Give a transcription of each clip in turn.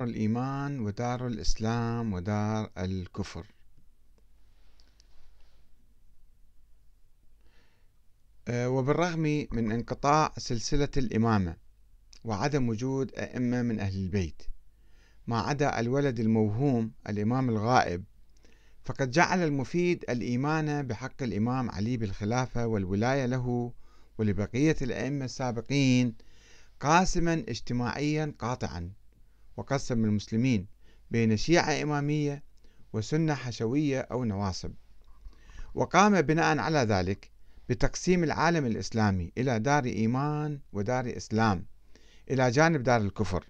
الإيمان ودار الإسلام ودار الكفر. آه، وبالرغم من انقطاع سلسلة الإمامة وعدم وجود أئمة من أهل البيت ما عدا الولد الموهوم الإمام الغائب فقد جعل المفيد الإيمان بحق الإمام علي بالخلافة والولاية له ولبقية الأئمة السابقين قاسما اجتماعيا قاطعا. وقسم المسلمين بين شيعة إمامية وسنة حشوية أو نواصب. وقام بناء على ذلك بتقسيم العالم الإسلامي إلى دار إيمان ودار إسلام إلى جانب دار الكفر.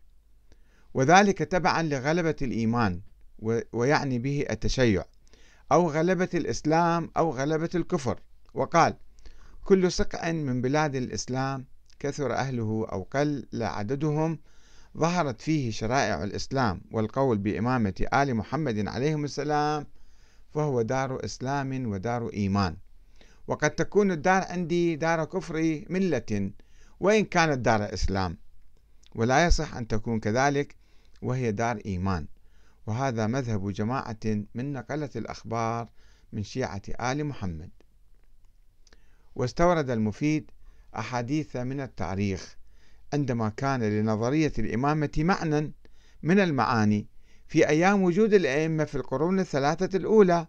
وذلك تبعا لغلبة الإيمان ويعني به التشيع أو غلبة الإسلام أو غلبة الكفر. وقال كل سقع من بلاد الإسلام كثر أهله أو قل عددهم ظهرت فيه شرائع الإسلام والقول بإمامة آل محمد عليهم السلام فهو دار إسلام ودار إيمان. وقد تكون الدار عندي دار كفر ملة وإن كانت دار إسلام. ولا يصح أن تكون كذلك وهي دار إيمان. وهذا مذهب جماعة من نقلة الأخبار من شيعة آل محمد. واستورد المفيد أحاديث من التاريخ. عندما كان لنظرية الإمامة معنى من المعاني في أيام وجود الأئمة في القرون الثلاثة الأولى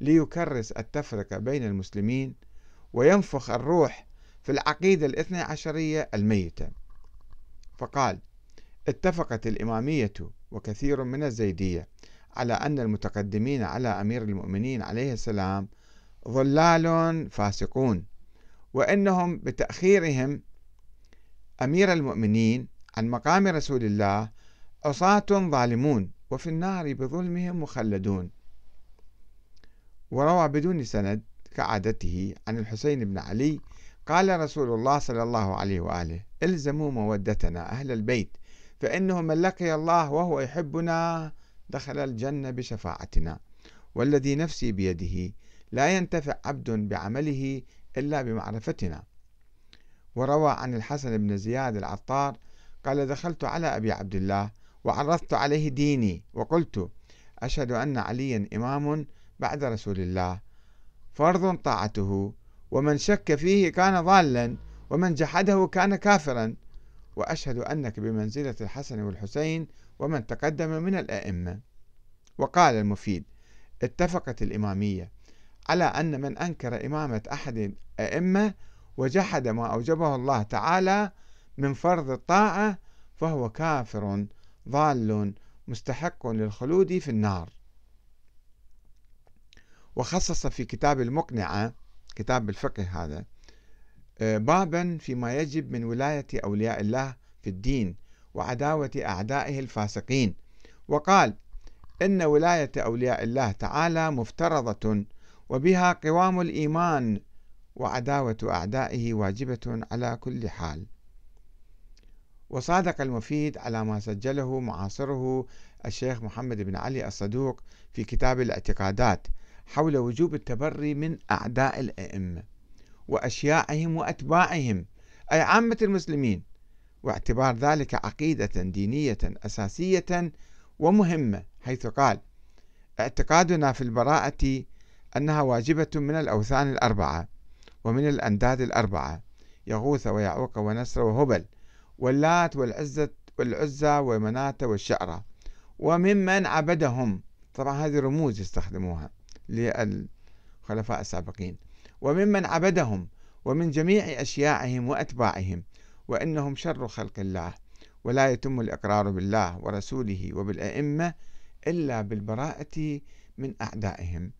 ليكرس التفرقة بين المسلمين وينفخ الروح في العقيدة الاثنى عشرية الميتة. فقال اتفقت الإمامية وكثير من الزيدية على أن المتقدمين على أمير المؤمنين عليه السلام ضلال فاسقون وإنهم بتأخيرهم أمير المؤمنين عن مقام رسول الله عصاة ظالمون وفي النار بظلمهم مخلدون. وروى بدون سند كعادته عن الحسين بن علي قال رسول الله صلى الله عليه وآله إلزموا مودتنا أهل البيت فإنه من لقي الله وهو يحبنا دخل الجنة بشفاعتنا. والذي نفسي بيده لا ينتفع عبد بعمله إلا بمعرفتنا. وروى عن الحسن بن زياد العطار قال دخلت على أبي عبد الله وعرضت عليه ديني وقلت أشهد أن عليا إمام بعد رسول الله فرض طاعته ومن شك فيه كان ضالا ومن جحده كان كافرا وأشهد أنك بمنزلة الحسن والحسين ومن تقدم من الأئمة. وقال المفيد اتفقت الإمامية على أن من أنكر إمامة أحد الأئمة وجحد ما أوجبه الله تعالى من فرض الطاعة فهو كافر ضال مستحق للخلود في النار. وخصص في كتاب المقنعة كتاب الفقه هذا آه، بابا فيما يجب من ولاية أولياء الله في الدين وعداوة أعدائه الفاسقين. وقال إن ولاية أولياء الله تعالى مفترضة وبها قوام الإيمان وعداوة أعدائه واجبة على كل حال. وصادق المفيد على ما سجله معاصره الشيخ محمد بن علي الصدوق في كتاب الاعتقادات حول وجوب التبري من أعداء الأئمة وأشياعهم وأتباعهم أي عامة المسلمين واعتبار ذلك عقيدة دينية أساسية ومهمة حيث قال اعتقادنا في البراءة أنها واجبة من الأوثان الأربعة ومن الأنداد الأربعة يغوث ويعوق ونسر وهبل واللات والعزة والعزى ومناة والشعرى وممن عبدهم. طبعا هذه رموز يستخدموها للخلفاء السابقين. وممن عبدهم ومن جميع أشياعهم وأتباعهم وإنهم شر خلق الله ولا يتم الإقرار بالله ورسوله وبالأئمة إلا بالبراءة من أعدائهم.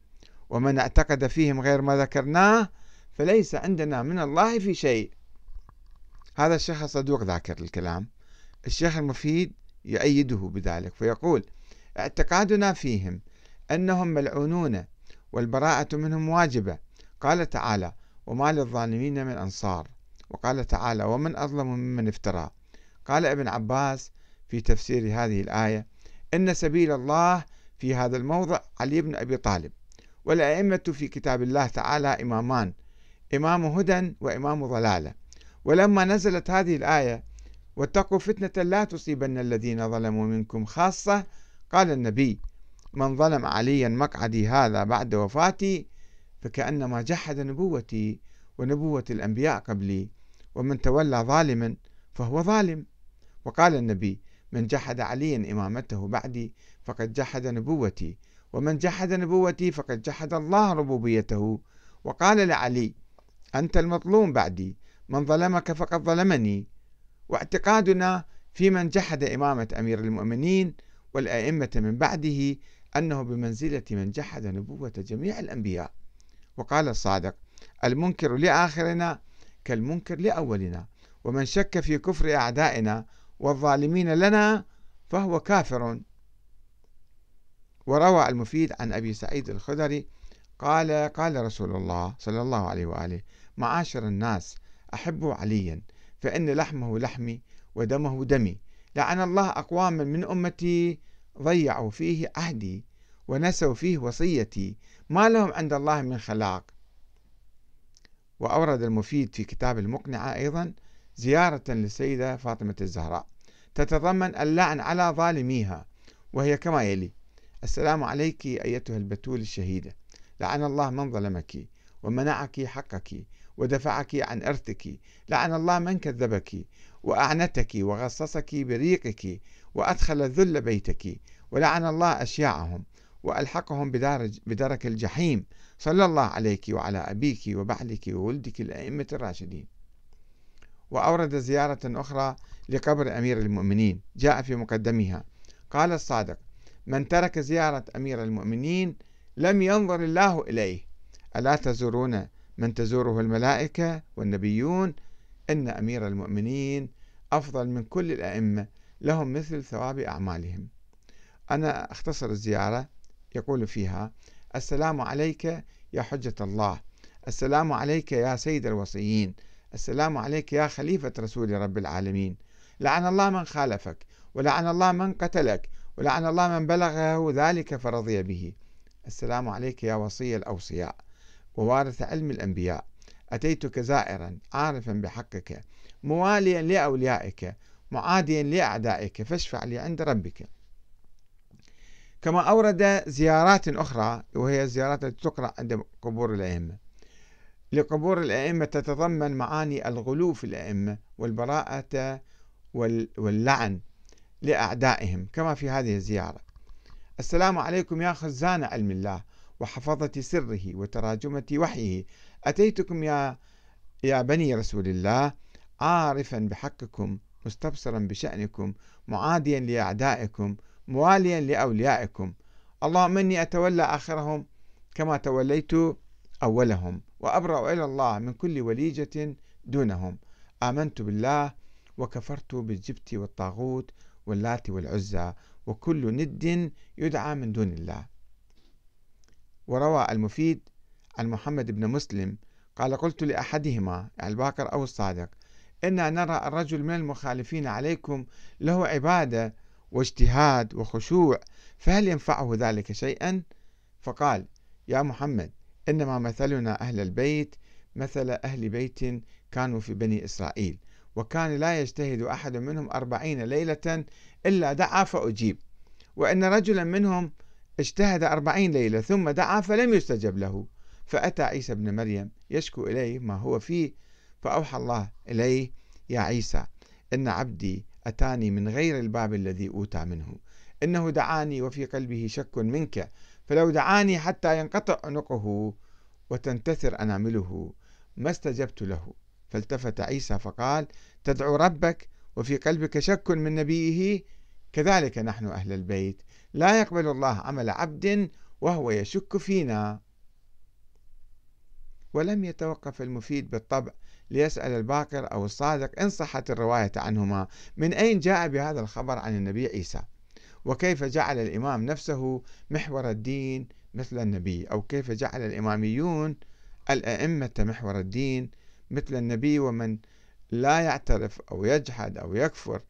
ومن اعتقد فيهم غير ما ذكرناه فليس عندنا من الله في شيء. هذا الشيخ الصدوق ذاكر الكلام. الشيخ المفيد يؤيده بذلك فيقول اعتقادنا فيهم أنهم ملعونون والبراءة منهم واجبة. قال تعالى وما للظالمين من أنصار وقال تعالى ومن أظلم ممن افترى قال ابن عباس في تفسير هذه الآية إن سبيل الله في هذا الموضع علي بن أبي طالب والأئمة في كتاب الله تعالى إمامان إمام هدى وإمام ضلالة. ولما نزلت هذه الآية واتقوا فتنة لا تصيبن الذين ظلموا منكم خاصة قال النبي من ظلم عليا مقعدي هذا بعد وفاتي فكأنما جحد نبوتي ونبوة الأنبياء قبلي ومن تولى ظالما فهو ظالم. وقال النبي من جحد عليا إمامته بعدي فقد جحد نبوتي ومن جحد نبوتي فقد جحد الله ربوبيته. وقال لعلي أنت المظلوم بعدي من ظلمك فقد ظلمني. واعتقادنا في من جحد إمامة أمير المؤمنين والأئمة من بعده أنه بمنزلة من جحد نبوة جميع الأنبياء. وقال الصادق المنكر لآخرنا كالمنكر لأولنا ومن شك في كفر أعدائنا والظالمين لنا فهو كافر. وروى المفيد عن أبي سعيد الخدري قال قال رسول الله صلى الله عليه وآله معاشر الناس أحبوا عليا فإن لحمه لحمي ودمه دمي. لعن الله أقواما من أمتي ضيعوا فيه عهدي ونسوا فيه وصيتي. ما لهم عند الله من خلاق. وأورد المفيد في كتاب المقنعة أيضا زيارة للسيدة فاطمة الزهراء. تتضمن اللعن على ظالميها وهي كما يلي السلام عليك أيتها البتول الشهيدة. لعن الله من ظلمك ومنعك حقك ودفعك عن إرثك لعن الله من كذبك وأعنتك وغصصك بريقك وأدخل الذل بيتك ولعن الله أشياعهم وألحقهم بدرك الجحيم. صلى الله عليك وعلى أبيك وبعلك وولدك الأئمة الراشدين. وأورد زيارة أخرى لقبر أمير المؤمنين جاء في مقدمها. قال الصادق من ترك زيارة أمير المؤمنين لم ينظر الله إليه. ألا تزورون من تزوره الملائكة والنبيون؟ إن أمير المؤمنين أفضل من كل الأئمة لهم مثل ثواب أعمالهم. أنا أختصر الزيارة يقول فيها السلام عليك يا حجة الله. السلام عليك يا سيد الوصيين. السلام عليك يا خليفة رسول رب العالمين. لعن الله من خالفك ولعن الله من قتلك ولعن الله من بلغه ذلك فرضي به. السلام عليك يا وصي الأوصياء. ووارث علم الأنبياء. أتيتك زائرا عارفا بحقك مواليا لأوليائك معاديا لأعدائك فاشفع لي عند ربك. كما أورد زيارات أخرى وهي الزيارات التي تقرأ عند قبور الأئمة. لقبور الأئمة تتضمن معاني الغلو في الأئمة والبراءة واللعن لأعدائهم كما في هذه الزيارة. السلام عليكم يا خزان علم الله وحفظة سره وتراجمة وحيه. أتيتكم يا يا بني رسول الله عارفا بحقكم مستبصرا بشأنكم معاديا لأعدائكم مواليا لأوليائكم. اللهم إني أتولى آخرهم كما توليت أولهم وأبرأ إلى الله من كل وليجة دونهم. آمنت بالله وكفرت بالجبت والطاغوت واللات والعزى وكل ند يدعى من دون الله. وروى المفيد عن محمد بن مسلم قال قلت لأحدهما الباكر أو الصادق إنا نرى الرجل من المخالفين عليكم له عبادة واجتهاد وخشوع فهل ينفعه ذلك شيئا؟ فقال يا محمد إنما مثلنا أهل البيت مثل أهل بيت كانوا في بني إسرائيل. وكان لا يجتهد أحد منهم أربعين ليلة إلا دعا فأجيب. وإن رجلا منهم اجتهد أربعين ليلة ثم دعا فلم يستجب له. فأتى عيسى بن مريم يشكو إليه ما هو فيه فأوحى الله إليه يا عيسى إن عبدي أتاني من غير الباب الذي أوتى منه. إنه دعاني وفي قلبه شك منك فلو دعاني حتى ينقطع عنقه وتنتثر أنامله ما استجبت له. فالتفت عيسى فقال تدعو ربك وفي قلبك شك من نبيه. كذلك نحن أهل البيت. لا يقبل الله عمل عبد وهو يشك فينا. ولم يتوقف المفيد بالطبع ليسأل الباقر أو الصادق إن صحت الرواية عنهما. من أين جاء بهذا الخبر عن النبي عيسى؟ وكيف جعل الإمام نفسه محور الدين مثل النبي؟ أو كيف جعل الإماميون الأئمة محور الدين مثل النبي ومن لا يعترف أو يجحد أو يكفر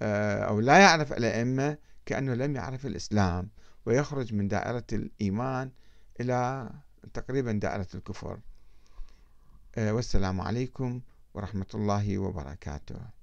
آه، أو لا يعرف الأئمة كأنه لم يعرف الإسلام ويخرج من دائرة الإيمان إلى تقريبا دائرة الكفر. آه، والسلام عليكم ورحمة الله وبركاته.